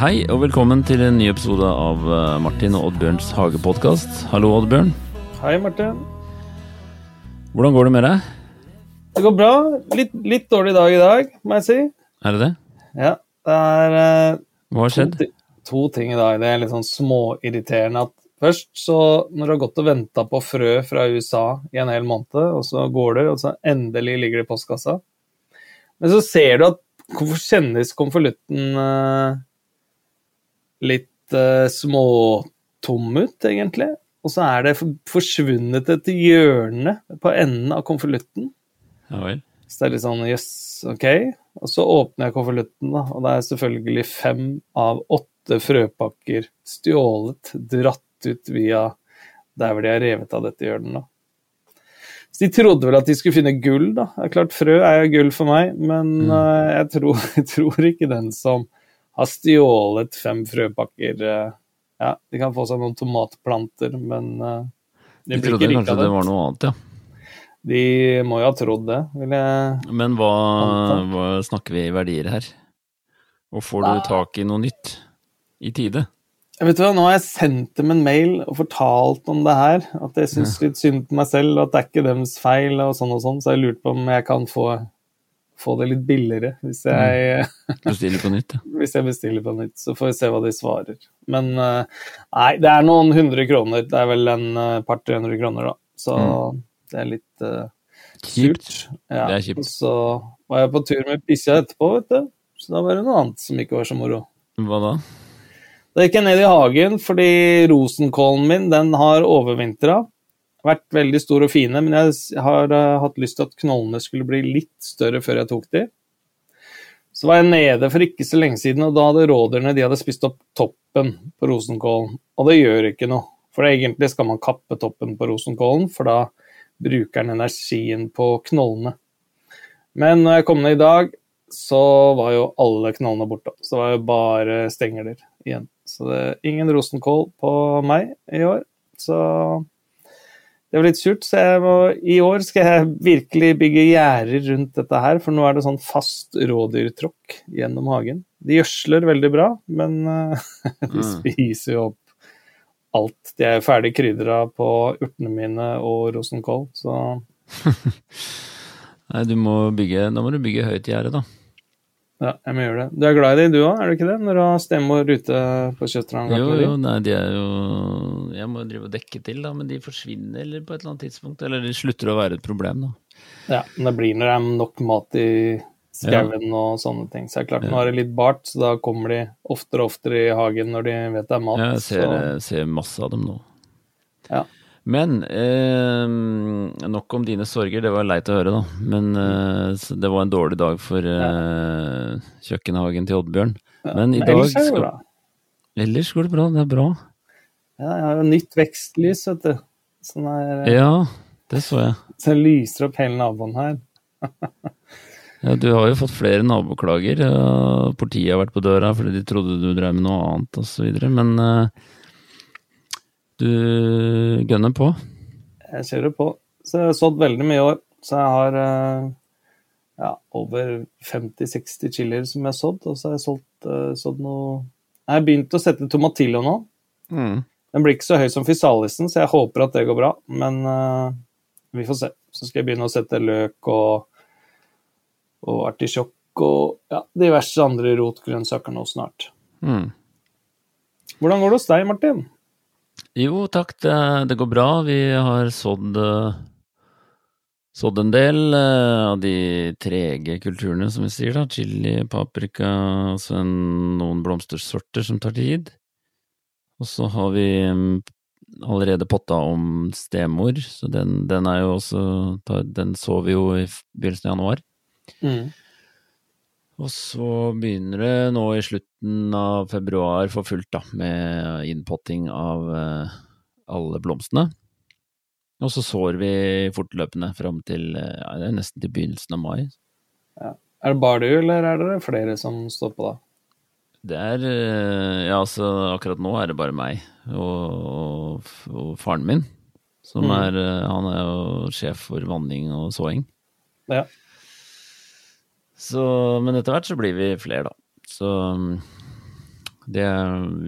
Hei og velkommen til en ny episode av eh, Martin og Oddbjørns hagepodkast. Hallo, Oddbjørn. Hei, Martin. Hvordan går det med deg? Det går bra. Litt, litt dårlig dag i dag, må jeg si. Er det det? Ja, det er eh, Hva har skjedd? To, to ting i dag. Det er litt sånn småirriterende at først så Når du har gått og venta på frø fra USA i en hel måned, og så går du, og så endelig ligger det i postkassa. Men så ser du at kjennes konvolutten eh, litt uh, småtom ut, egentlig? Og så er det forsvunnet et hjørne på enden av konvolutten. Ja vel. Så det er litt sånn jøss, ok. Og så åpner jeg konvolutten, da, og det er selvfølgelig fem av åtte frøpakker stjålet, dratt ut via der hvor de har revet av dette hjørnet. da. Så de trodde vel at de skulle finne gull, da. Det er klart, Frø er jo gull for meg, men Mm. uh, jeg, tror, jeg tror ikke den som har stjålet fem frøpakker eh, Ja, de kan få seg noen tomatplanter, men eh, De de blir ikke riktig av det det. var noe annet, ja. De må jo ha trodd det, vil jeg Men hva, hva snakker vi i verdier her? Og får du tak i noe nytt i tide? Jeg vet du hva, Nå har jeg sendt dem en mail og fortalt om det her. At jeg syns litt synd på meg selv, og at det er ikke deres feil. og sånn og sånn, Så jeg lurte på om jeg kan få, få det litt billigere hvis jeg, Bestiller på nytt, ja. hvis jeg bestiller på nytt. Så får vi se hva de svarer. Men eh, nei, det er noen hundre kroner. Det er vel en eh, par-tre hundre kroner, da. Så det er litt uh, Kjipt. Ja. Det er kjipt. Så var jeg på tur med bikkja etterpå, vet du. Så da var det noe annet som ikke var så moro. Hva da? Da gikk jeg ned i hagen fordi rosenkålen min den har overvintra. Vært veldig store og fine, men jeg har uh, hatt lyst til at knollene skulle bli litt større før jeg tok de. Så var jeg nede for ikke så lenge siden, og da hadde rådyrene de hadde spist opp toppen på rosenkålen. Og det gjør ikke noe, for egentlig skal man kappe toppen på rosenkålen, for da bruker den energien på knollene. Men når jeg kom ned i dag, så var jo alle knollene borte. Så det var jo bare stengler igjen. Så det er ingen rosenkål på meg i år. Så det var litt surt. Så må, i år skal jeg virkelig bygge gjerder rundt dette her, for nå er det sånn fast rådyrtråkk gjennom hagen. De gjødsler veldig bra, men uh, de Mm. spiser jo opp alt. De er ferdig krydra på urtene mine og rosenkål, så Nei, du må bygge Da må du bygge høyt gjerde, da. Ja, jeg må gjøre det. Du er glad i dem du òg, er du ikke det? Når du har stemor ute på Jo, kjøttrangartneriet? jo, nei, de er jo Jeg må drive og dekke til, da, men de forsvinner eller på et eller annet tidspunkt. Eller de slutter å være et problem, da. Ja, men det blir når det er nok mat i skauen og sånne ting. Så det er klart, nå Ja. er det litt bart, så da kommer de oftere og oftere i hagen når de vet det er mat. Jeg ser, så, jeg ser masse av dem nå. Ja. Men eh, nok om dine sorger, det var leit å høre, da. Men eh, det var en dårlig dag for eh, kjøkkenhagen til Oddbjørn. ja. Men i Men dag skal bra. Ellers går det bra, det er bra. Ja, jeg har jo nytt vekstlys, vet du. Sånn er, Ja, det så jeg. Så det lyser opp hele naboen her. Ja, du har jo fått flere naboklager. politiet har vært på døra fordi de trodde du drev med noe annet osv. Men eh, du gønner på. Jeg kjører på. Så jeg har sådd veldig mye i år. Så jeg har eh, ja, over 50-60 chilier som jeg har sådd, og så har jeg solgt, eh, sådd noe Jeg har begynt å sette tomatillo nå. Mm. Den blir ikke så høy som fysalisen, så jeg håper at det går bra. Men uh, vi får se. Så skal jeg begynne å sette løk og, og artisjokk og ja, diverse andre rotgrønnsaker nå snart. Mm. Hvordan går det hos deg, Martin? Jo, takk, det, det går bra. Vi har sådd eh, sådd en del eh, av de trege kulturene, som vi sier, da. Chili, paprika, og så en, noen blomstersorter som tar tid. Og så har vi mm, allerede potta om stemor, så den, den er jo også Den så vi jo i begynnelsen av januar. Mm. Og så begynner det nå i slutten av februar for fullt, da, med innpotting av eh, alle blomstene. Og så sår vi fortløpende fram til eh, ja, det er nesten til begynnelsen av mai. Er det bare du, eller er det flere som står på da? Det er eh, Ja, altså akkurat nå er det bare meg og, og faren min. Som Mm. er Han er jo sjef for vanning og såing. Ja. Så, men etter hvert så blir vi flere, da. Så mm, Det,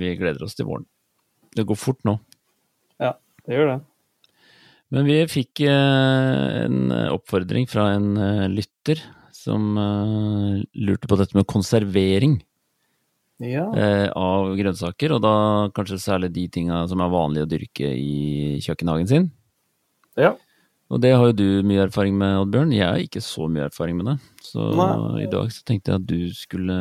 vi gleder oss til våren. Det går fort nå. Ja, det gjør det. Men vi fikk eh, en oppfordring fra en eh, lytter som eh, lurte på dette med konservering Ja. av grønnsaker, og da kanskje særlig de tinga som er vanlige å dyrke i kjøkkenhagen sin. ja. Og det har jo du mye erfaring med, Oddbjørn. Jeg har ikke så mye erfaring med det. Så Nei. i dag så tenkte jeg at du skulle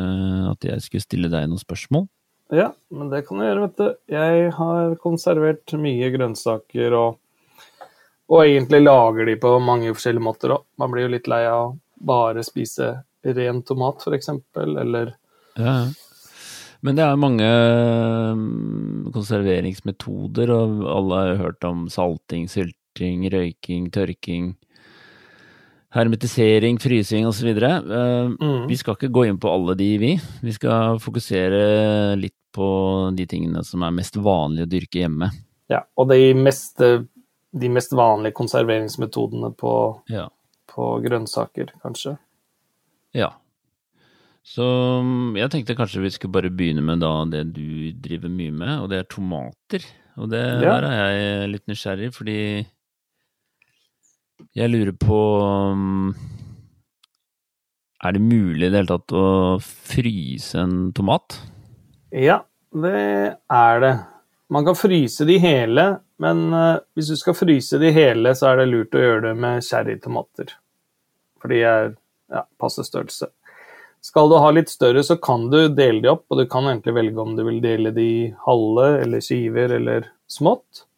At jeg skulle stille deg noen spørsmål. Ja, men det kan du gjøre, vet du. Jeg har konservert mye grønnsaker og, og egentlig lager de på mange forskjellige måter òg. Man blir jo litt lei av bare spise ren tomat, f.eks., eller Ja. Men det er mange mm, konserveringsmetoder, og alle har hørt om salting, sylting, røyking, tørking, hermetisering, frysing osv. Uh, Mm. Vi skal ikke gå inn på alle de, vi. Vi skal fokusere litt på de tingene som er mest vanlige å dyrke hjemme. Ja, og de mest, de mest vanlige konserveringsmetodene på, Ja. på grønnsaker, kanskje. ja. Så mm, jeg tenkte kanskje vi skulle bare begynne med da det du driver mye med, og det er tomater. Og det Ja. der er jeg litt nysgjerrig, fordi jeg lurer på mm, Er det mulig i det hele tatt å fryse en tomat? Ja, det er det. Man kan fryse de hele, men eh, hvis du skal fryse de hele, så er det lurt å gjøre det med cherrytomater. For de er ja, passe størrelse. Skal du ha litt større, så kan du dele de opp, og du kan egentlig velge om du vil dele de halve eller skiver eller smått.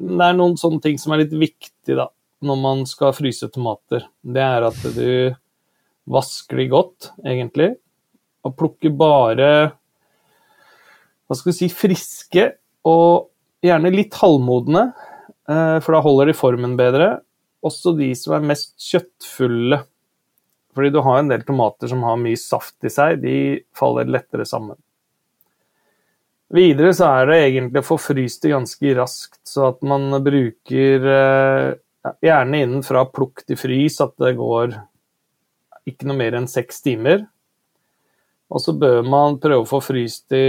Det er noen sånne ting som er litt viktig da, når man skal fryse tomater. Det er at du vasker de godt, egentlig, og plukker bare hva skal vi si, friske og gjerne litt halvmodne, eh, for da holder de formen bedre. Også de som er mest kjøttfulle. Fordi du har en del tomater som har mye saft i seg, de faller lettere sammen. Videre så er det egentlig å få fryst det ganske raskt, så at man bruker eh, gjerne innen fra plukk til frys at det går ikke noe mer enn seks timer. Og så bør man prøve å få fryst de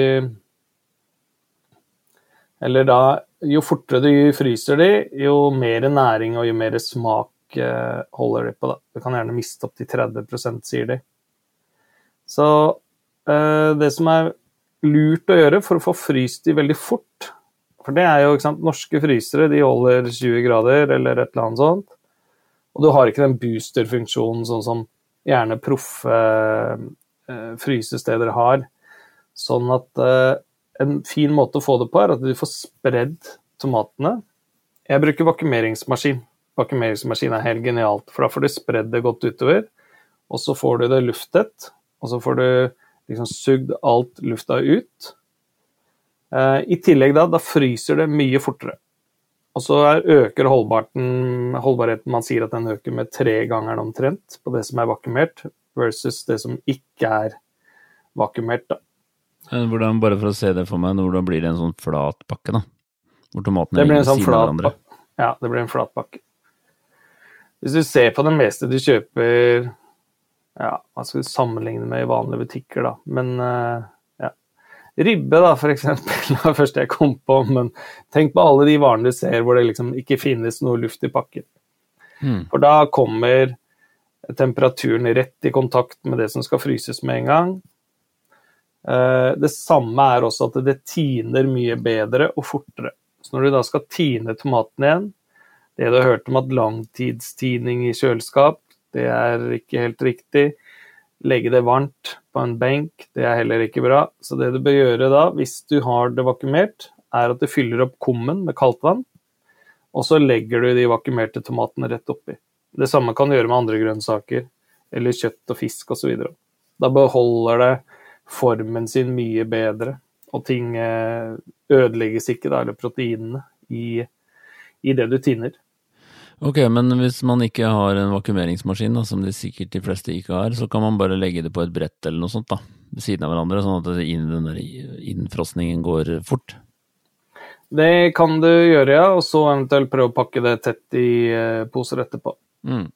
eller da, jo fortere du fryser de, jo mer næring og jo mer smak eh, holder de på. Da. Du kan gjerne miste opp til 30% sier de. Så eh, det som er lurt å gjøre for å få fryst de veldig fort For det er jo ikke sant, norske frysere, de holder 20 grader eller et eller annet sånt. Og du har ikke den boosterfunksjonen sånn som gjerne proffe eh, frysesteder har. Sånn at eh, en fin måte å få det på er at du får spredd tomatene. Jeg bruker vakumeringsmaskin. Vakumeringsmaskin er helt genialt, for da får du spredd det godt utover. Og så får du det lufttett, og så får du liksom sugd alt lufta ut. Eh, I tillegg da, da fryser det mye fortere. Og så er, øker holdbarheten, Man sier at den øker med tregangeren omtrent på det som er vakumert, versus det som ikke er vakumert. da. Hvordan, bare for å se det for meg, hvordan blir det en sånn flat pakke, da? Hvor tomatene ligger ved sånn siden av hverandre. Ja, det blir en flat pakke. Hvis du ser på det meste du kjøper Ja, hva skal du sammenligne med i vanlige butikker, da? Men ja. Ribbe, da, for eksempel. Var det første jeg kom på. Men tenk på alle de varene du ser hvor det liksom ikke finnes noe luft i pakken. Mm. For da kommer temperaturen rett i kontakt med det som skal fryses med en gang. Eh, Det samme er også at det tiner mye bedre og fortere. Så når du da skal tine tomaten igjen Det du har hørt om at langtidstining i kjøleskap, det er ikke helt riktig. Legge det varmt på en benk, det er heller ikke bra. Så det du bør gjøre da, hvis du har det vakumert, er at du fyller opp kummen med kaldt vann, og så legger du de vakumerte tomatene rett oppi. Det samme kan du gjøre med andre grønnsaker, eller kjøtt og fisk osv. Da beholder det formen sin mye bedre, og ting eh, ødelegges ikke, da, eller proteinene, i, i det du tinner. Ok, men hvis man ikke har en vakumeringsmaskin, da, som de sikkert de fleste ikke har, så kan man bare legge det på et brett eller noe sånt, da, ved siden av hverandre, sånn at den der innfrosningen går fort. Det kan du gjøre, ja, og så eventuelt prøve å pakke det tett i eh, poser etterpå. Mm.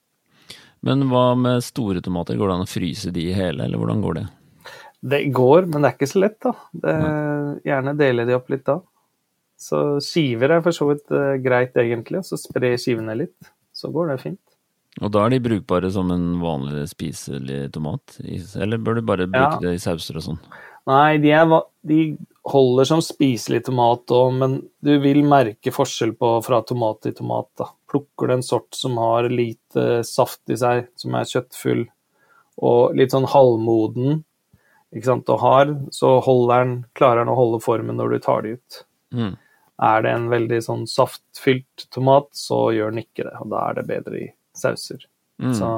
Men hva med store tomater, går det an å fryse de hele, eller hvordan går det? Det går, men det er ikke så lett, da. Det, gjerne dele de opp litt da. Så skiver er for så vidt uh, greit, egentlig. Så spre skivene litt. Så går det fint. Og da er de brukbare som en vanlig spiselig tomat? Eller bør du bare bruke ja. det i sauser og sånn? Nei, de, er, de holder som spiselig tomat òg, men du vil merke forskjell på fra tomat til tomat. da. Plukker du en sort som har lite saft i seg, som er kjøttfull, og litt sånn halvmoden, ikke sant, og hard, så den, klarer den å holde formen når du tar det ut. Mm. Er det en veldig sånn saftfylt tomat, så gjør den ikke det, og da er det bedre i sauser. Mm. Så,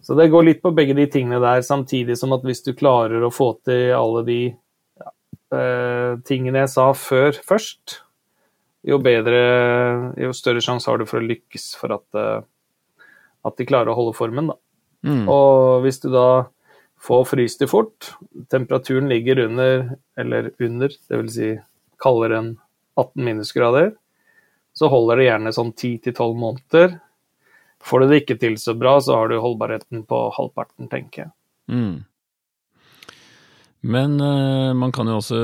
så, det går litt på begge de tingene der, samtidig som at hvis du klarer å få til alle de ja, eh, tingene jeg sa før først, jo bedre, jo større sjanse har du for å lykkes for at, eh, at de klarer å holde formen, da. Mm. Og hvis du da få fryst det fort. Temperaturen ligger under, eller under, dvs. Si kaldere enn 18 minusgrader. Så holder det gjerne sånn 10-12 måneder. Får du det ikke til så bra, så har du holdbarheten på halvparten, tenker jeg. Mm. Men uh, man kan jo også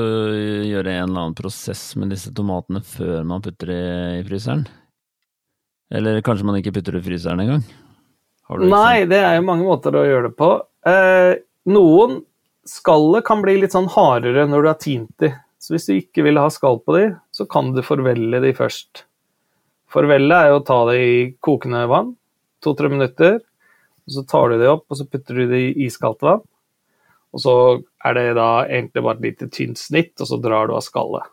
gjøre en eller annen prosess med disse tomatene før man putter det i fryseren? Eller kanskje man ikke putter det i fryseren engang? Nei, det er jo mange måter å gjøre det på. Uh, noen skallet kan bli litt sånn hardere når du har tint de. Så hvis du ikke vil ha skall på de, så kan du forvelle de først. Forvelle er jo å ta det i kokende vann, to-tre minutter. og Så tar du de opp, og så putter du de i iskaldt vann. Og så er det da egentlig bare et lite tynt snitt, og så drar du av skallet.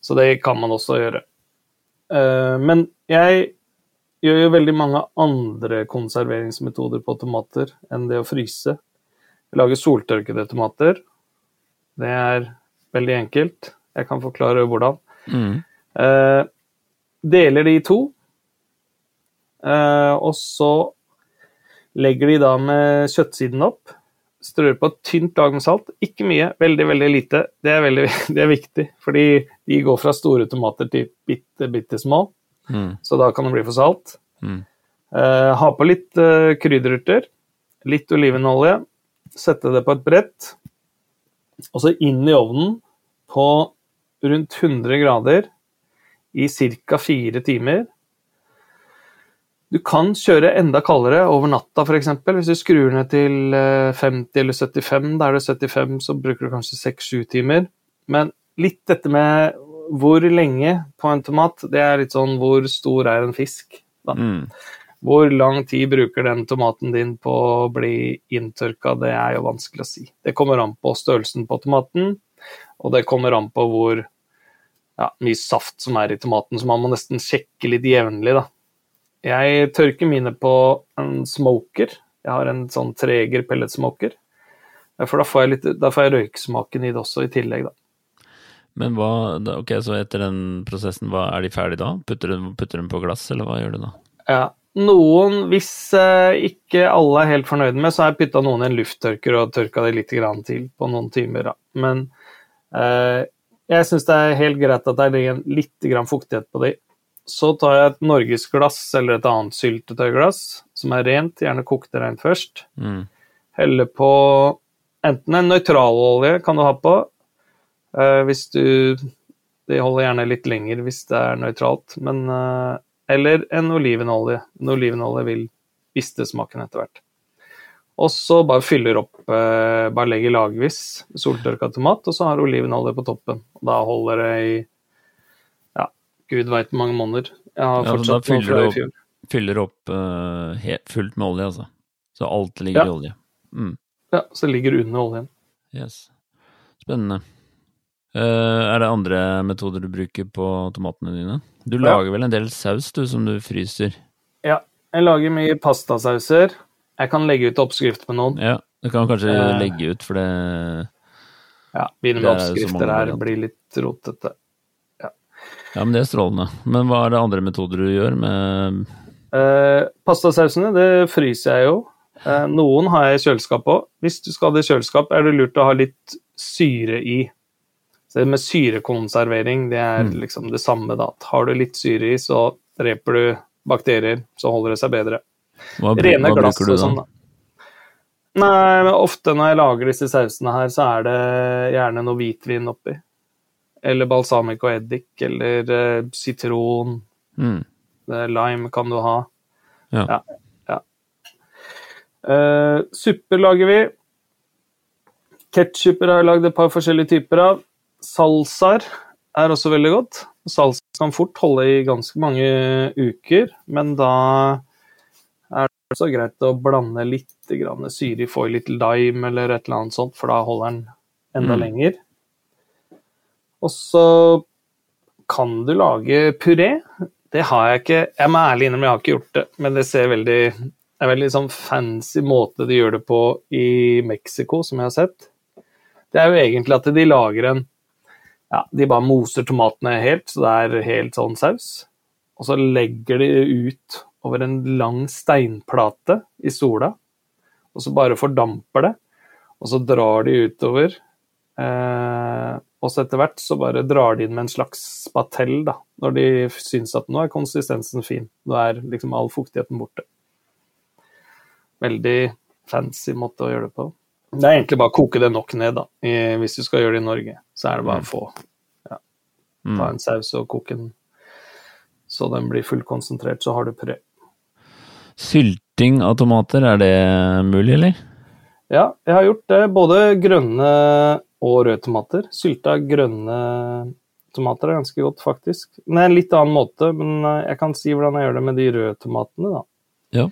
Så det kan man også gjøre. Eh, men jeg gjør jo veldig mange andre konserveringsmetoder på tomater enn det å fryse. Vi lager soltørkede tomater. Det er veldig enkelt. Jeg kan forklare hvordan. Mm. Eh, deler de i to, eh, og så legger de da med kjøttsiden opp. Strør på et tynt lag med salt. Ikke mye, veldig, veldig lite. Det er, veldig, det er viktig, fordi de går fra store tomater til bitte, bitte små. Mm. Så da kan det bli for salt. Mm. Eh, ha på litt eh, krydderurter, litt olivenolje, sette det på et brett, og så inn i ovnen på rundt 100 grader i ca. fire timer. Du kan kjøre enda kaldere over natta, f.eks. Hvis du skrur ned til 50 eh, eller 75. Da er det 75, så bruker du kanskje 6-7 timer. Men litt dette med hvor lenge på en tomat, det er litt sånn hvor stor er en fisk. Mm. Hvor lang tid bruker den tomaten din på å bli inntørka, det er jo vanskelig å si. Det kommer an på størrelsen på tomaten, og det kommer an på hvor ja, mye saft som er i tomaten, så man må nesten sjekke litt jevnlig, da. Jeg tørker mine på en smoker. Jeg har en sånn treger pelletsmoker. For da får jeg, litt, da får jeg røyksmaken i det også i tillegg, da. Men hva, ok, så etter den prosessen, hva, er de ferdige da? Putter du, dem på glass, eller hva gjør du da? Ja, noen, hvis uh, ikke alle er helt fornøyde med, så har jeg putta noen i en lufttørker og tørka det litt til på noen timer. Da. Men eh, jeg syns det er helt greit at det ligger litt fuktighet på de. Så tar jeg et norgesglass eller et annet syltetøyglass som er rent, gjerne kokte rent først. Mm. Heller på enten en nøytralolje kan du ha på, eh, hvis du Det holder gjerne litt lenger hvis det er nøytralt, men eller en olivenolje. En olivenolje vil miste smaken etter hvert. Og så bare fyller opp, eh, bare legger lagvis soltørka tomat, og så har olivenolje på toppen. Og da holder det i ja, gud veit hvor mange måneder. Jeg har fortsatt ja, noe fra i fjor. Fyller opp uh, helt, fullt med olje, altså. Så alt ligger ja. i olje. Mm. Ja, så ligger under oljen. Yes. Spennende. Uh, er det andre metoder du bruker på tomatene dine? Du lager ja. vel en del saus du, som du fryser? Ja, jeg lager mye pastasauser. Jeg kan legge ut oppskrift med noen. Ja, du kan kanskje eh, legge ut, for det Ja, begynne med oppskrifter her blir litt rotete. Ja. ja, men det er strålende. Men hva er det andre metoder du gjør med eh, Pastasausene, det fryser jeg jo. Eh, noen har jeg i kjøleskapet òg. Hvis du skal ha det i kjøleskap, er det lurt å ha litt syre i. Så det med syrekonservering, det er mm. liksom det samme, da. Har du litt syre i, så dreper du bakterier, så holder det seg bedre. Hva, Rene hva glass da? Sånn, da. Nei, men ofte når jeg lager disse sausene her, så er det gjerne noe hvitvin oppi. Eller balsamico eddik, eller uh, sitron. Mm. Eh, lime kan du ha. Ja. Ja. ja. Uh, supper lager vi. Ketsjuper har jeg lagd et par forskjellige typer av. Salsaer er også veldig godt. Salsa kan fort holde i ganske mange uker, men da er det også greit å blande litt grann syre i, få i litt lime eller et eller annet sånt, for da holder den enda Mm. lenger. Og så kan du lage puré. Det har jeg ikke Jeg må ærlig innrømme, jeg har ikke gjort det, men det ser veldig det er veldig sånn fancy måte de gjør det på i Mexico, som jeg har sett. Det er jo egentlig at de lager en Ja, de bare moser tomatene helt, så det er helt sånn saus. Og så legger de ut over en lang steinplate i sola, og så bare fordamper det. Og så drar de utover. Eh, og så etter hvert så bare drar de inn med en slags spatell, da, når de syns at nå er konsistensen fin. Nå er liksom all fuktigheten borte. Veldig fancy måte å gjøre det på. Det er egentlig bare å koke det nok ned, da. I, hvis du skal gjøre det i Norge, så er det bare å få ta Mm. en saus og koke den så den blir fullkonsentrert, så har du puré. Sylting av tomater, er det mulig, eller? Ja, jeg har gjort det. Både grønne og røde tomater. Sylta grønne tomater er ganske godt, faktisk. Det er en litt annen måte, men eh, jeg kan si hvordan jeg gjør det med de røde tomatene, da. Ja.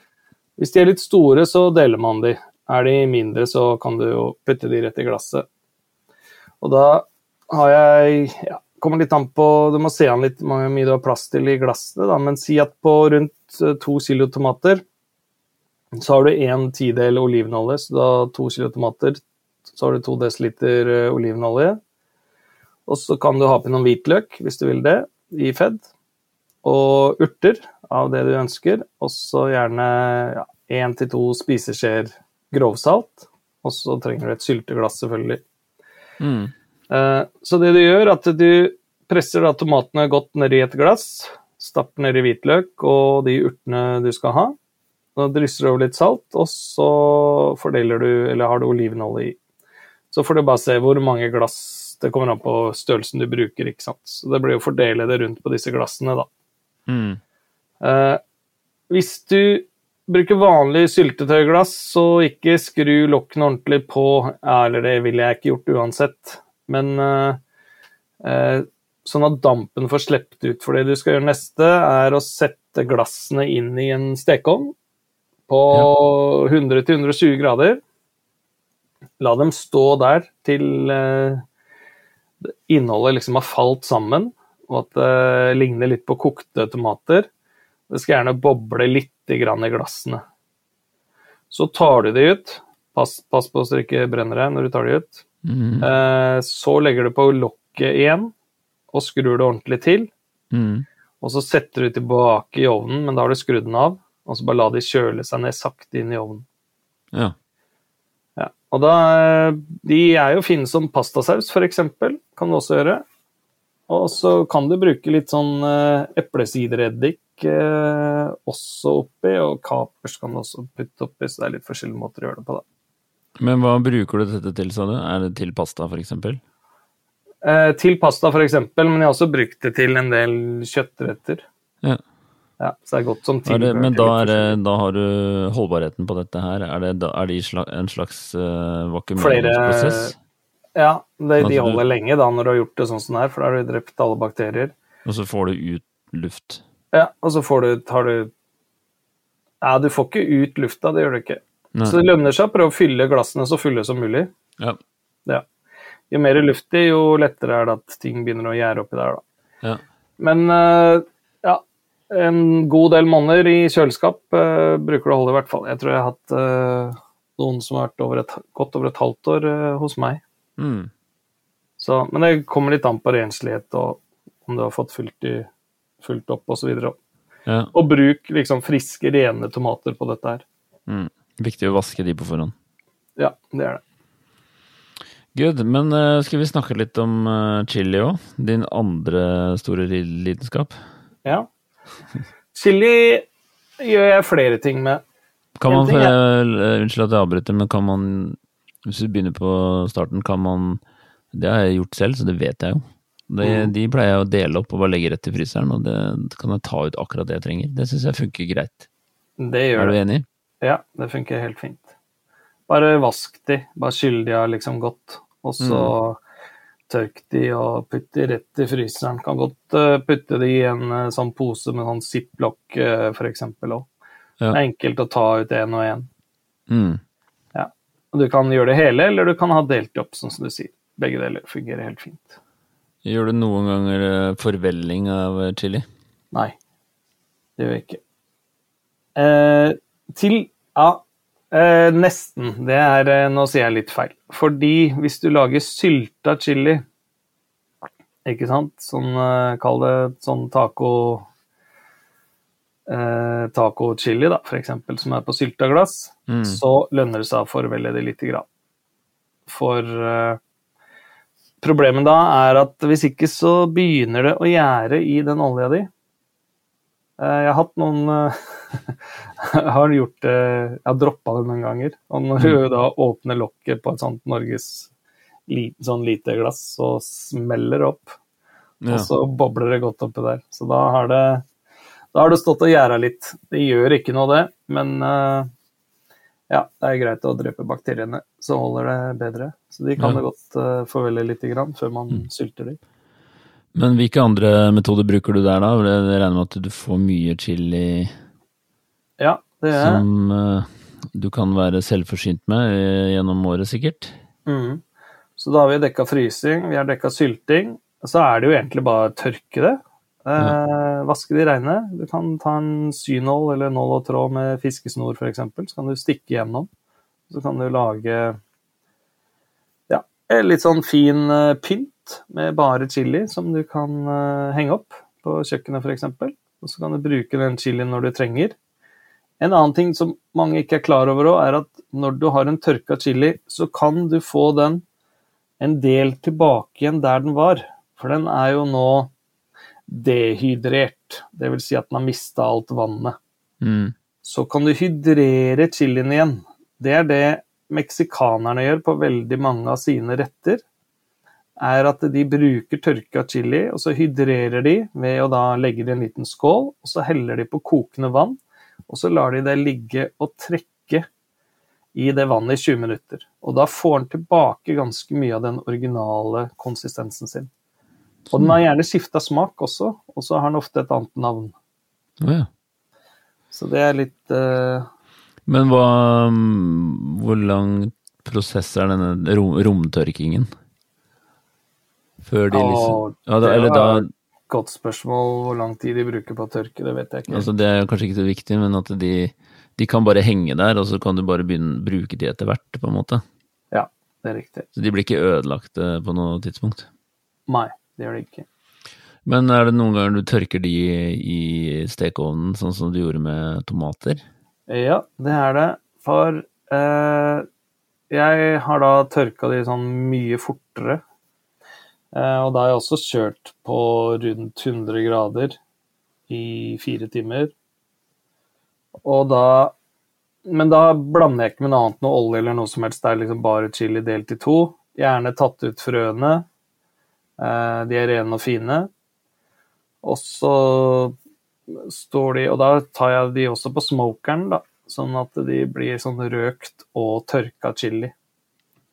Hvis de er litt store, så deler man de. Er de mindre, så kan du jo putte de rett i glasset. Og da har jeg ja, Kommer litt an på Du må se an litt hvor mye du har plass til i glassene, da. Men si at på rundt eh, to kilo tomater, så har du en tidel olivenolje, så da to kilo tomater, så har du to desiliter eh, olivenolje. Og så kan du ha på noen hvitløk, hvis du vil det, i fedd. Og urter av det du ønsker. Og så gjerne én til to spiseskjeer grovsalt. Og så trenger du et sylteglass, selvfølgelig. Mm. Eh, Så det du gjør, at du presser da tomatene godt nedi et glass, stapper nedi hvitløk og de urtene du skal ha. Da drysser du over litt salt, og så fordeler du, eller har du olivenolje i. Så får du bare se hvor mange glass Det kommer an på størrelsen du bruker, ikke sant. Så det blir å fordele det rundt på disse glassene, da. Mm. Eh, hvis du bruker vanlig syltetøyglass, så ikke skru lokkene ordentlig på. Eller det ville jeg ikke gjort uansett. Men eh, eh, sånn at dampen får sluppet ut. For det du skal gjøre neste, er å sette glassene inn i en stekeovn på 100-120 grader. La dem stå der til eh, innholdet liksom har falt sammen, og at det ligner litt på kokte tomater. Det skal gjerne boble litt grann i glassene. Så tar du de ut. Pass, pass på så det ikke brenner deg når du tar de ut. Mm. Eh, så legger du på lokket igjen og skrur det ordentlig til. Mm. Og så setter du tilbake i ovnen, men da har du skrudd den av. Og så bare la de kjøle seg ned sakte inn i ovnen. Ja. Ja. Og da, eh, De er jo fine som pastasaus, f.eks. Kan du også gjøre. Og så kan du bruke litt sånn eh, eplesidereddik også oppi, og kapers kan du også putte oppi, så det er litt forskjellige måter å gjøre det på. da. Men hva bruker du dette til, sa du? Er det til pasta, eksempel? Eh, til pasta f.eks., men jeg har også brukt det til en del kjøttretter. Ja. Ja, så det er godt som Er tilbehør men da, er det, da har du holdbarheten på dette her. Er, det, er det en slags uh, vakuumeringsprosess? Ja, det, Altså, de holder lenge da når du har gjort det sånn som det her, for da har du drept alle bakterier. Og så får du ut luft? Ja, og så får du, tar du Ja, du får ikke ut lufta, det gjør du ikke. Nei. Så det lønner seg å prøve å fylle glassene så fulle som mulig. Ja. Ja. Jo mer luft i, jo lettere er det at ting begynner å gjære oppi der, da. ja. Men eh, ja, en god del måneder i kjøleskap uh, bruker det å holde i hvert fall. Jeg tror jeg har hatt uh, noen som har vært over et, godt over et halvt år uh, hos meg. Mm. Så, men det kommer litt an på renslighet og om du har fått fylt i, fulgt opp osv. Og, ja. og bruk liksom friske, rene tomater på dette her. Mm. Viktig å vaske de på forhånd. Ja, det er det. Good. Men uh, skal vi snakke litt om uh, chili òg? Din andre store lidenskap? Ja. Chili gjør jeg flere ting med. Kan man, for, eh, unnskyld at jeg avbryter, men kan man, hvis du begynner på starten, kan man Det har jeg gjort selv, så det vet jeg jo. Det, Mm. De pleier jeg å dele opp og bare legge rett i fryseren, og det kan jeg ta ut akkurat det jeg trenger. Det syns jeg funker greit. Det Er du enig? Ja, det funker helt fint. Bare vask de. Bare skyll de av liksom godt. Og så tørk de og putt de rett i fryseren. Kan godt eh, putte de i en eh, sånn pose med sånn ziplock uh, f.eks. òg. Ja. Det er enkelt å ta ut én og én. Mm. Og Du kan gjøre det hele, eller du kan ha delt opp, sånn som du sier. Begge deler fungerer helt fint. Gjør du noen ganger eh, forvelling av eh, chili? Nei, det gjør jeg ikke. Eh, til Ja, eh, nesten. Det er eh, Nå sier jeg litt feil. Fordi hvis du lager sylta chili, ikke sant, sånn Kall det sånn taco eh, Taco chili, da, eksempel, som er på sylta glass, Mm. så lønner det seg å forvelle det lite grann. For eh, problemet da er at hvis ikke så begynner det å gjære i den olja di. Eh, jeg har hatt noen eh, Jeg har gjort det Jeg har droppa det noen ganger. Og når du da åpner lokket på et sånt Norges sånn lite glass, så smeller det opp. Og så bobler det godt oppi der. Så da har det, da har det stått og gjæra litt. Det gjør ikke noe, det, men eh, ja, det er greit å drepe bakteriene, så holder det bedre. Så de kan Ja. det godt uh, forvelle litt grann, før man sylter dem. Men hvilke andre metoder bruker du der, da? Jeg regner med at du får mye chili Ja, det er. som uh, du kan være selvforsynt med eh, gjennom året, sikkert? Mm. Så da har vi dekka frysing, vi har dekka sylting. Så er det jo egentlig bare å tørke det. Eh, vaske de reine. Du kan ta en synål eller nål og tråd med fiskesnor f.eks. Så kan du stikke gjennom. Så kan du lage litt sånn fin eh, pynt med bare chili som du kan eh, henge opp på kjøkkenet f.eks. Og så kan du bruke den chilien når du trenger. En annen ting som mange ikke er klar over òg, er at når du har en tørka chili, så kan du få den en del tilbake igjen der den var. For den er jo nå dehydrert, dvs. Si at den har mista alt vannet. Mm. Så kan du hydrere chilien igjen. Det er det meksikanerne gjør på veldig mange av sine retter. Er at de bruker tørka chili, og så hydrerer de ved å da legge det i en liten skål, og så heller de på kokende vann, og så lar de det ligge og trekke i det vannet i 20 minutter. Og da får den tilbake ganske mye av den originale konsistensen sin. Og den har gjerne skifta smak også, og så har den ofte et annet navn. Oh, ja. Så det er litt eh, Men hva mm, Hvor lang prosess er denne rom, romtørkingen? Før de liksom Å, ja, da, Eller da godt spørsmål hvor lang tid de bruker på å tørke, det vet jeg ikke. altså Det er kanskje ikke så viktig, men at de, de kan bare henge der, og så kan du bare begynne bruke de etter hvert, på en måte. Ja, det er riktig. Så de blir ikke ødelagt eh, på noe tidspunkt. Nei, det gjør de ikke. Men er det noen ganger du tørker de i stekeovnen, sånn som du gjorde med tomater? Ja, det er det. For eh, jeg har da tørka de sånn mye fortere. Eh, og da har jeg også kjørt på rundt 100 grader i fire timer. Og da Men da blander jeg ikke med noe annet, noe olje eller noe som helst. Det er liksom bare chili delt i to. Gjerne tatt ut frøene. Eh, de er rene og fine. Og så står de Og da tar jeg de også på smokeren, da. Sånn at de blir sånn røkt og tørka chili.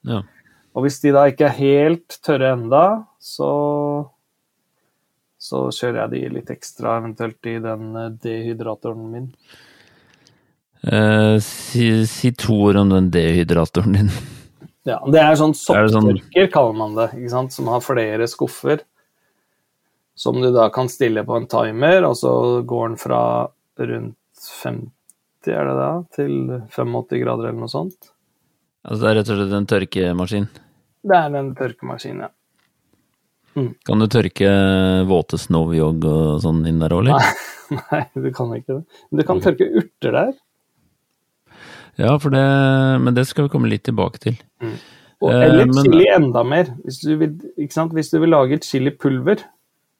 Ja. Og hvis de da ikke er helt tørre enda, så så kjører jeg de litt ekstra, eventuelt i den eh, dehydratoren min. Eh, si, si to ord om den dehydratoren din. Ja, Det er sånn sånn- sopptørker, kaller man det, ikke sant? som har flere skuffer. Som du da kan stille på en timer, og så går den fra rundt 50, er det da, til 85 grader eller noe sånt. Altså det er rett og slett en tørkemaskin. Det er en tørkemaskin, ja. Kan du tørke våte snowjog og sånn inn der òg, eller? Nei, du kan ikke det. Men du kan tørke urter der. Ja, for det, men det skal vi komme litt tilbake til. Og, Eh, eller men- chili enda mer. Hvis du, vil? Hvis du vil lage chilipulver,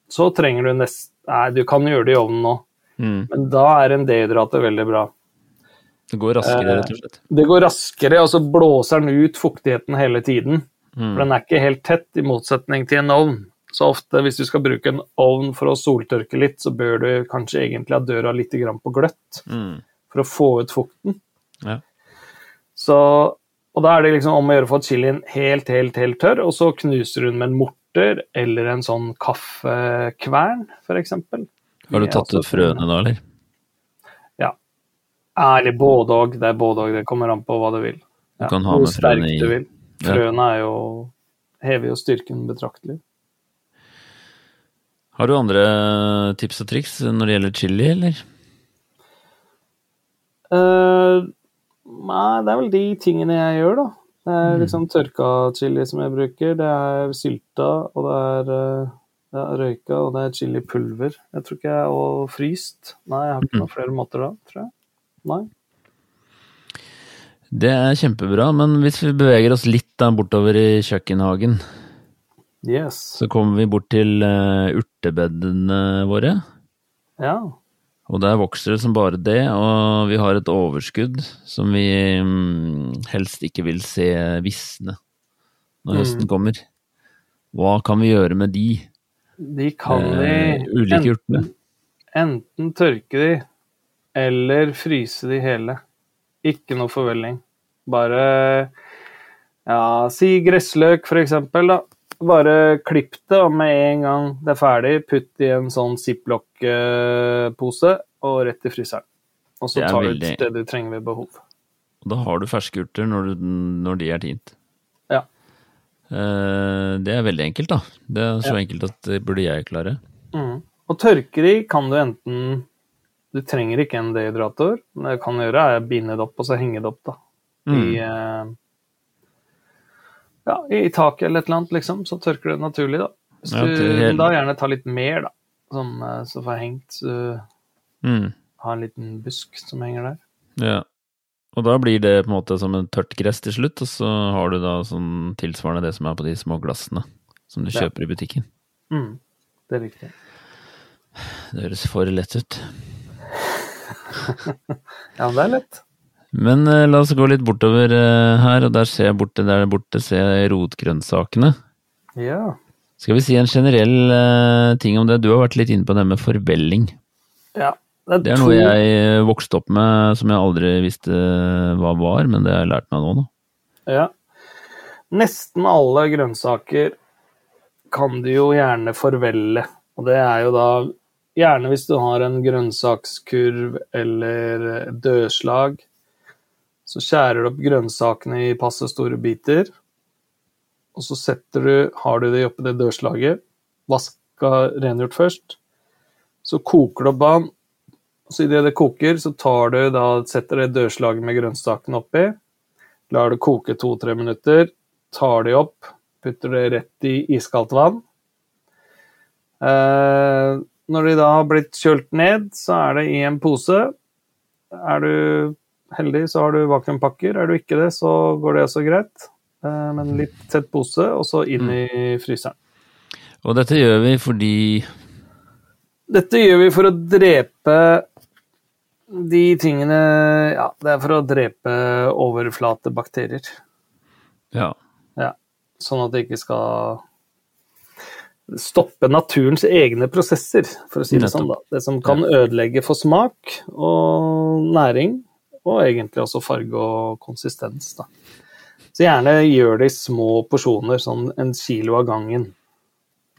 så trenger du nest... Nei, du kan gjøre det i ovnen nå, Mm. men da er en dehydrater veldig bra. Det går raskere, rett og slett. Det går raskere, og så blåser den ut fuktigheten hele tiden. Mm. For den er ikke helt tett, i motsetning til en ovn. Så ofte hvis du skal bruke en ovn for å soltørke litt, så bør du kanskje egentlig ha døra litt på gløtt Mm. for å få ut fukten. Ja. Så, og da er det liksom om å gjøre å få chilien helt, helt, helt tørr, og så knuser hun med en morter eller en sånn kaffekvern, f.eks. Har du tatt ut frøene da, eller? Ja. Ærlig både og. Det er både og. Det kommer an på hva du vil. Du kan ha hvor med frøene sterkt i- du vil. Frøene er jo hever jo styrken betraktelig. Har du andre tips og triks når det gjelder chili, eller? Uh, nei, det er vel de tingene jeg gjør, da. Det Mm. er liksom tørka chili som jeg bruker, det er sylta, og det er eh, ja, røyka, og det er chilipulver. Jeg tror ikke jeg Og fryst. Nei, jeg har ikke Mm. noen flere måter da, tror jeg. Nei. Det er kjempebra, men hvis vi beveger oss litt da bortover i kjøkkenhagen, Yes. så kommer vi bort til eh, urtebedene våre. Ja. Og der vokser det som bare det, og vi har et overskudd som vi mm, helst ikke vil se visne når Mm. høsten kommer. Hva kan vi gjøre med de De kan eh, vi ulike urtene? enten tørke de, eller fryse de hele. Ikke noe forvelling. Bare ja, si gressløk, for eksempel, da. Bare klipp det, og med en gang det er ferdig, putt i en sånn ziplock-pose og rett i fryseren. Og så tar veldig... du ut det du trenger ved behov. Og da har du ferske urter når, når de er tint. Ja. Eh, det er veldig enkelt, da. Det er så Ja. enkelt at det burde jeg klare. Mm. Og tørker i kan du enten Du trenger ikke en dehydrator. Det du kan gjøre, er å binde det opp og så henge det opp, da. i, Mm. Ja, i taket eller et eller annet, liksom, så tørker det naturlig, da. Hvis Ja, du hele- da gjerne tar litt mer, da, sånn, eh, så får jeg hengt, så Mm. ha en liten busk som henger der. Ja. Og da blir det på en måte som en tørt gress til slutt, og så har du da sånn tilsvarende det som er på de små glassene som du Ja. kjøper i butikken. Mm, det er riktig. Det høres for lett ut. Ja, men det er lett. Men eh, la oss gå litt bortover eh, her, og der ser jeg borte, der borte ser jeg rotgrønnsakene. Ja. Skal vi si en generell eh, ting om det? Du har vært litt inne på det med forvelling. ja. Det er noe jeg eh, vokste opp med som jeg aldri visste hva var, men det har jeg lært meg nå. nå. Ja. Nesten alle grønnsaker kan du jo gjerne forvelle. Og det er jo da gjerne hvis du har en grønnsakskurv eller dødslag, så skjærer du opp grønnsakene i passe store biter. Og så setter du, har du det oppi det dørslaget, vaska rengjort først. Så koker du opp vann. Så idet det koker, så tar du da, setter det dørslaget med grønnsakene oppi. Lar det koke to-tre minutter. Tar de opp, putter det rett i iskaldt vann. Eh, når de da har blitt kjølt ned, så er det i en pose. Er du heldig, så har du vakuumpakker. Er du ikke det, så går det også greit. Eh, men litt tett pose, og så inn i fryseren. Og dette gjør vi fordi Dette gjør vi for å drepe de tingene Ja, det er for å drepe overflatebakterier. Ja. Ja, sånn at det ikke skal stoppe naturens egne prosesser, for å si det sånn. da. Det som kan ødelegge for smak og næring, og egentlig også farge og konsistens. da. Så gjerne gjør det i små porsjoner, sånn en kilo av gangen.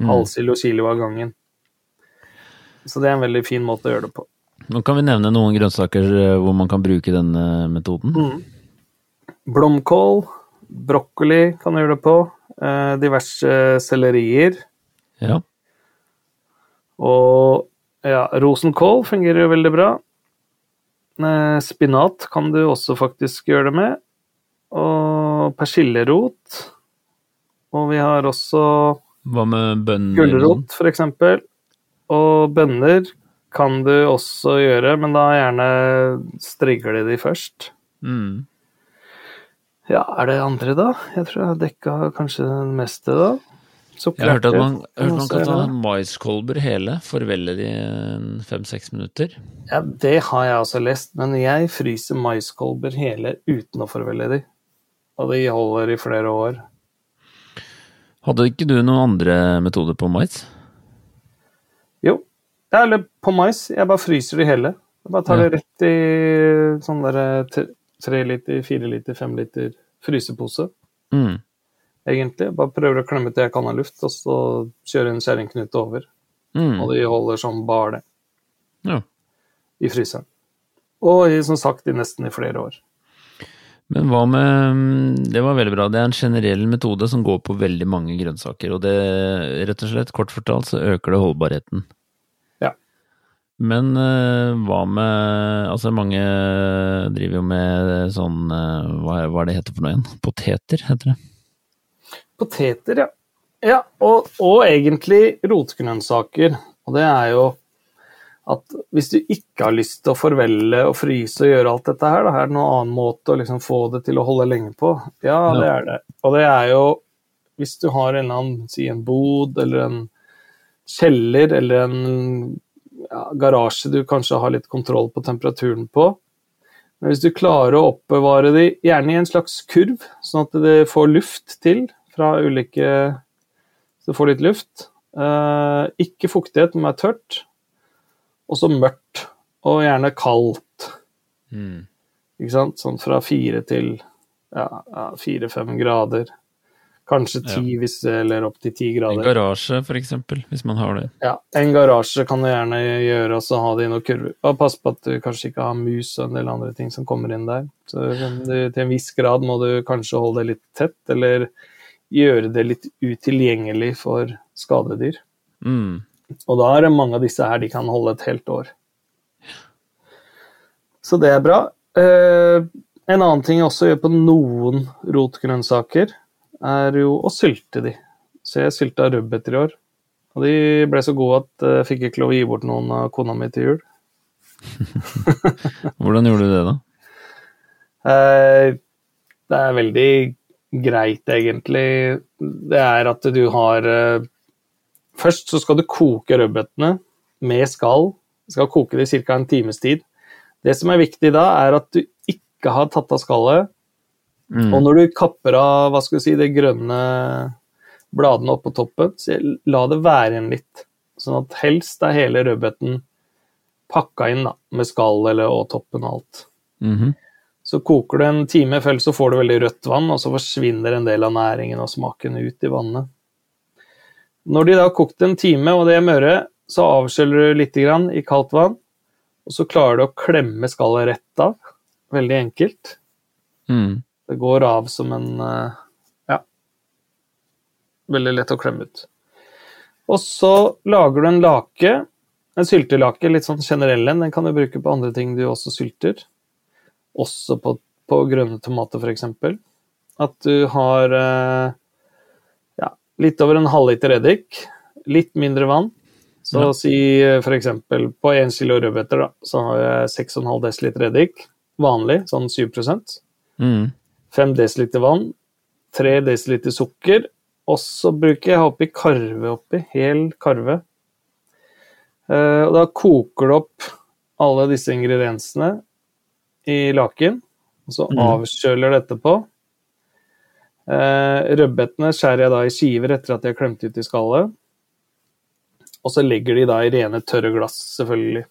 Mm. Halvkilo, kilo av gangen. Så det er en veldig fin måte å gjøre det på. Nå kan vi nevne noen grønnsaker eh, hvor man kan bruke denne metoden. Mm. Blomkål, brokkoli kan du gjøre det på. Eh, diverse sellerier. Ja. Og ja, rosenkål fungerer jo veldig bra. Spinat kan du også faktisk gjøre det med. Og persillerot. Og vi har også Hva med bønner? gulrot, eksempel. Og bønner kan du også gjøre, men da gjerne strigle de først. Mm. Ja, er det andre, da? Jeg tror jeg har dekka kanskje det meste, da. Jeg har hørt at man, hørt man kan ta maiskolber hele, forvelle de fem-seks minutter. Ja, det har jeg også lest, men jeg fryser maiskolber hele uten å forvelle de. Og de holder i flere år. Hadde ikke du noen andre metoder på mais? Jo, ja, eller på mais. Jeg bare fryser de hele. Jeg bare tar Ja. det rett i sånn der tre- tre liter, fire liter, fem liter frysepose, Mm. Egentlig. Bare prøver å klemme til jeg kan av luft, og så kjøre en kjerringknute over. Mm. Og de holder som bare det Ja. i fryseren. Og i- som sagt, i nesten i flere år. Men hva med Det var veldig bra. Det er en generell metode som går på veldig mange grønnsaker. Og det, rett og slett, kort fortalt, så øker det holdbarheten. Ja. Men eh, hva med Altså, mange driver jo med sånn eh, hva er det heter for noe igjen? Poteter, heter det. Poteter, ja. Ja, og, og egentlig rotgrønnsaker. Og det er jo at hvis du ikke har lyst til å forvelle og fryse og gjøre alt dette her, da er det noen annen måte å liksom få det til å holde lenge på. Ja, det er det. Og det er jo hvis du har en eller annen, si en bod eller en kjeller eller en ja, garasje du kanskje har litt kontroll på temperaturen på. Men hvis du klarer å oppbevare de gjerne i en slags kurv, sånn at det får luft til fra ulike Så du får litt luft. Eh, ikke fuktighet, men er tørt. Og så mørkt. Og gjerne kaldt. Mm. Ikke sant? Sånn fra fire til ja, ja, fire-fem grader. Kanskje ti, hvis, eller opp til ti grader. En garasje, for eksempel, hvis man har det. Ja, En garasje kan du gjerne gjøre, og så ha det i noen kurver. Bare pass på at du kanskje ikke har mus og en del andre ting som kommer inn der. Så du, til en viss grad må du kanskje holde det litt tett, eller gjøre det litt utilgjengelig for skadedyr. Mm. Og da er det mange av disse her de kan holde et helt år. Så det er bra. Eh, en annen ting jeg også gjør på noen rotgrønnsaker, er jo å sylte de. Så jeg sylta rødbeter i år. Og de ble så gode at jeg fikk ikke lov å gi bort noen av kona mi til jul. Hvordan gjorde du det, da? Eh, det er veldig greit, egentlig. Det er at du har eh, Først så skal du koke rødbetene med skall. Du skal koke det i ca. en times tid. Det som er viktig da, er at du ikke har tatt av skallet. Mm. Og når du kapper av hva skal du si, de grønne bladene oppå toppen, så la det være igjen litt. Sånn at helst er hele rødbeten pakka inn da, med skall eller, og toppen og alt. Mhm. Så koker du en time, før, så får du veldig rødt vann, og så forsvinner en del av næringen og smaken ut i vannet. Når de da har kokt en time, og det er møre, så avskjøller du litt grann i kaldt vann, og så klarer du å klemme skallet rett av. Veldig enkelt. Mm. Det går av som en eh, Ja. Veldig lett å klemme ut. Og så lager du en lake, en syltelake, litt sånn generell en. Den kan du bruke på andre ting du også sylter. Også på, på grønne tomater, f.eks. At du har eh, ja, litt over en halvliter eddik, litt mindre vann. Så Ja. si f.eks. på 1 kilo rødbeter, da, så har jeg 6,5 dl eddik. Vanlig, sånn 7 Mm. 5 dl vann, 3 dl sukker, og så bruker jeg oppi karve oppi, hel karve. Eh, og da koker du opp alle disse ingrediensene i laken, og så Mhm. avkjøler det etterpå. Eh, rødbetene skjærer jeg da i skiver etter at de har klemt ut i skallet. Og så legger de da i rene, tørre glass, selvfølgelig.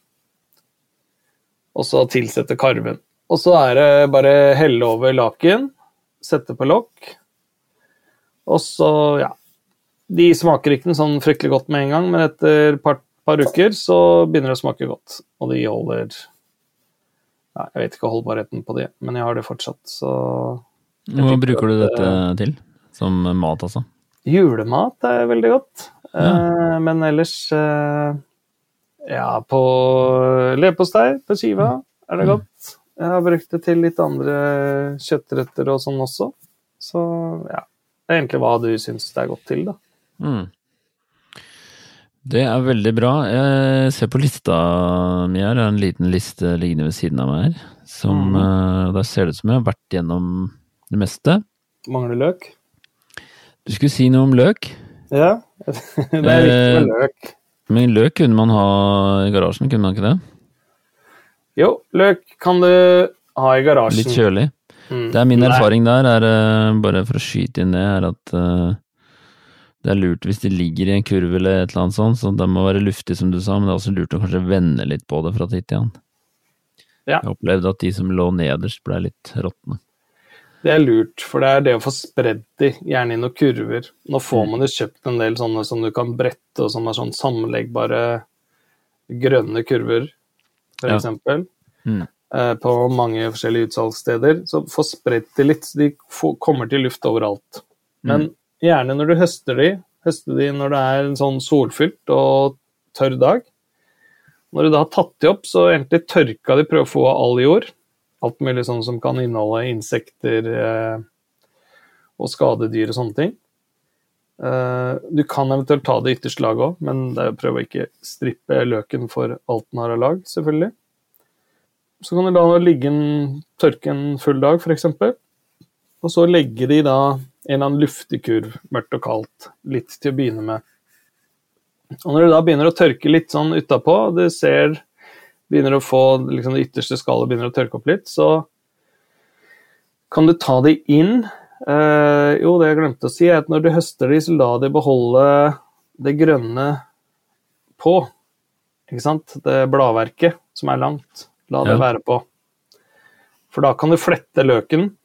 Og så tilsette karven. Og så er det bare helle over laken, sette på lokk, og så, ja De smaker ikke noe sånn fryktelig godt med en gang, men etter et par, par uker så begynner det å smake godt. Og de holder ja, Jeg vet ikke holdbarheten på det, men jeg har det fortsatt, så Hva bruker du dette til? Som mat, altså? Julemat er veldig godt. Eh, men ellers eh, Ja, på leverpostei på skiva er det godt. Jeg har brukt det til litt andre kjøttretter og sånn også. Så ja. Det er egentlig hva du syns det er godt til, da. Mm. Det er veldig bra. Jeg ser på lista mi her, det er en liten liste liggende ved siden av meg her. Som, Mhm. eh, Der ser det ut som jeg har vært gjennom det meste. Mangler løk? Du skulle si noe om løk? Ja, det er viktig med løk. Men løk kunne man ha i garasjen, kunne man ikke det? Jo, løk kan du ha i garasjen. Litt kjølig. Mm. Det er min Nei. erfaring der, er eh, bare for å skyte inn det, er at eh, det er lurt hvis de ligger i en kurv eller et eller annet sånt, så det må være luftig som du sa, men det er også lurt å kanskje vende litt på det fra tid til annen. Ja. Jeg opplevde at de som lå nederst ble litt råtne. Det er lurt, for det er det å få spredd de, gjerne i noen kurver. Nå får man jo kjøpt en del sånne som du kan brette, og som er sånn sammenleggbare grønne kurver, for Ja. eksempel. Mm. eh, På mange forskjellige utsalgssteder. Så få spredt de litt, så de får, kommer til luft overalt. Men gjerne når du høster de, høste de når det er en sånn solfylt og tørr dag. Når du da har tatt de opp, så egentlig tørka de, prøve å få av all jord. Alt mulig sånn som kan inneholde insekter eh, og skadedyr og sånne ting. Eh, du kan eventuelt ta det ytterste laget òg, men det er å prøve å ikke strippe løken for alt den har av lag, selvfølgelig. Så kan du la ligge en, tørke en full dag, f.eks. Og så legge de da en eller annen luftig kurv, mørkt og kaldt, litt til å begynne med. Og når det da begynner å tørke litt sånn utapå, du ser begynner å få liksom det ytterste skallet begynner å tørke opp litt, så kan du ta de inn. Eh, jo, det jeg glemte å si, er at når du høster de, så la de beholde det grønne på. Ikke sant? Det bladverket som er langt. La det Ja. være på. For da kan du flette løken.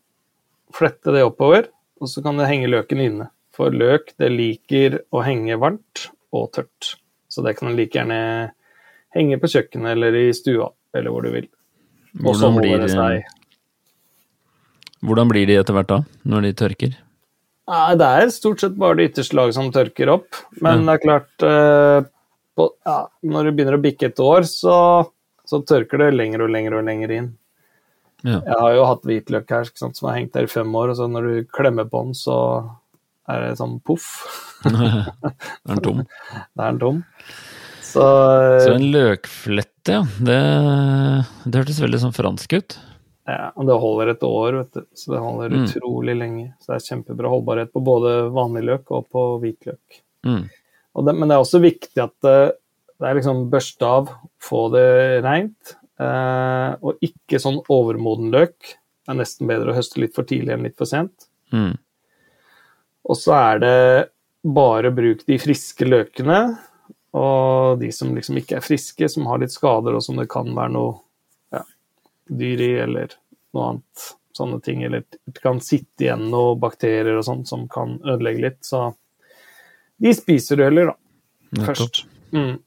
Flette det oppover, og så kan du henge løken inne. For løk, det liker å henge varmt og tørt. Så det kan like gjerne henge på kjøkkenet eller i stua, eller hvor du vil. Og så holder det seg hvordan blir de etter hvert da, når de tørker? Nei, det er stort sett bare det ytterste laget som tørker opp. Men det er klart eh, på, ja, Når du begynner å bikke et år, så, så tørker det lenger og lenger og lenger inn. Ja. Jeg har jo hatt hvitløk her sant, som har hengt der i fem år, og så når du klemmer på den, så er det sånn poff. er den tom? Da er den tom. Så, eh, Så en løkflette, ja. Det, det hørtes veldig sånn fransk ut. ja, og det holder et år, vet du. Så det holder Mm. utrolig lenge. Så det er kjempebra holdbarhet på både vanlig løk og på hvitløk. Mm. Og det, men det er også viktig at det, det er liksom børste av, få det reint, eh, og ikke sånn overmoden løk. Det er nesten bedre å høste litt for tidlig enn litt for sent. Mm. Og så er det bare bruk de friske løkene, og de som liksom ikke er friske, som har litt skader, og som det kan være noe ja, dyr i, eller noe annet. Sånne ting. Eller det kan sitte igjen noen bakterier og sånt som kan ødelegge litt. Så de spiser du heller, da. Først. Mm.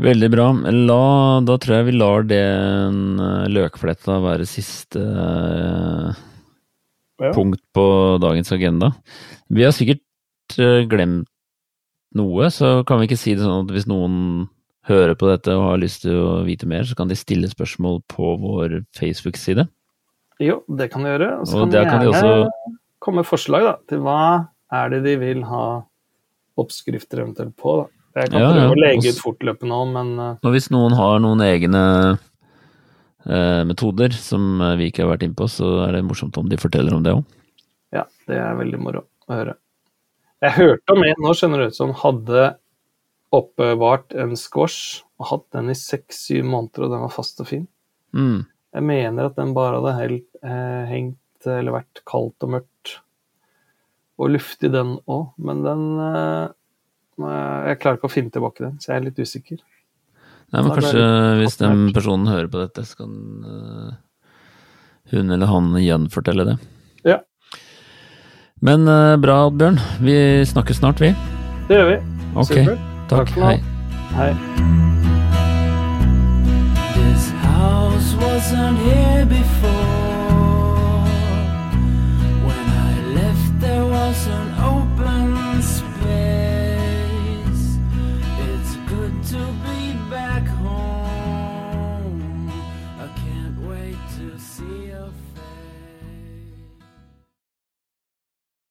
Veldig bra. La, da tror jeg vi lar den eh, løkfletta være siste eh, Ja. punkt på dagens agenda. Vi har sikkert eh, glemt noe, så kan vi ikke si det sånn at hvis noen hører på dette og har lyst til å vite mer, så kan de stille spørsmål på vår Facebook-side. Jo, det kan de gjøre. Og så Og kan de der kan de gjerne også komme med forslag da, til hva er det de vil ha oppskrifter eventuelt på. Da. Jeg kan Ja, prøve ja. å legge ut fortløpende òg, men eh, Og hvis noen har noen egne eh, metoder som eh, vi ikke har vært innpå, så er det morsomt om de forteller om det òg. ja, det er veldig moro å høre. Jeg hørte om en nå, skjønner du, som hadde oppbevart en squash og hatt den i seks-syv måneder, og den var fast og fin. Mm. Jeg mener at den bare hadde helt, eh, hengt eller vært kaldt og mørkt. Og luftig den òg, men den eh, Jeg klarer ikke å finne tilbake den, så jeg er litt usikker. Nei, men kanskje hvis den personen hører på dette, så kan eh, hun eller han gjenfortelle det. Ja. Men eh, bra, Oddbjørn. Vi snakkes snart, vi. Det gjør vi. Ok, Supert. takk. Takk for. Hei. Hei.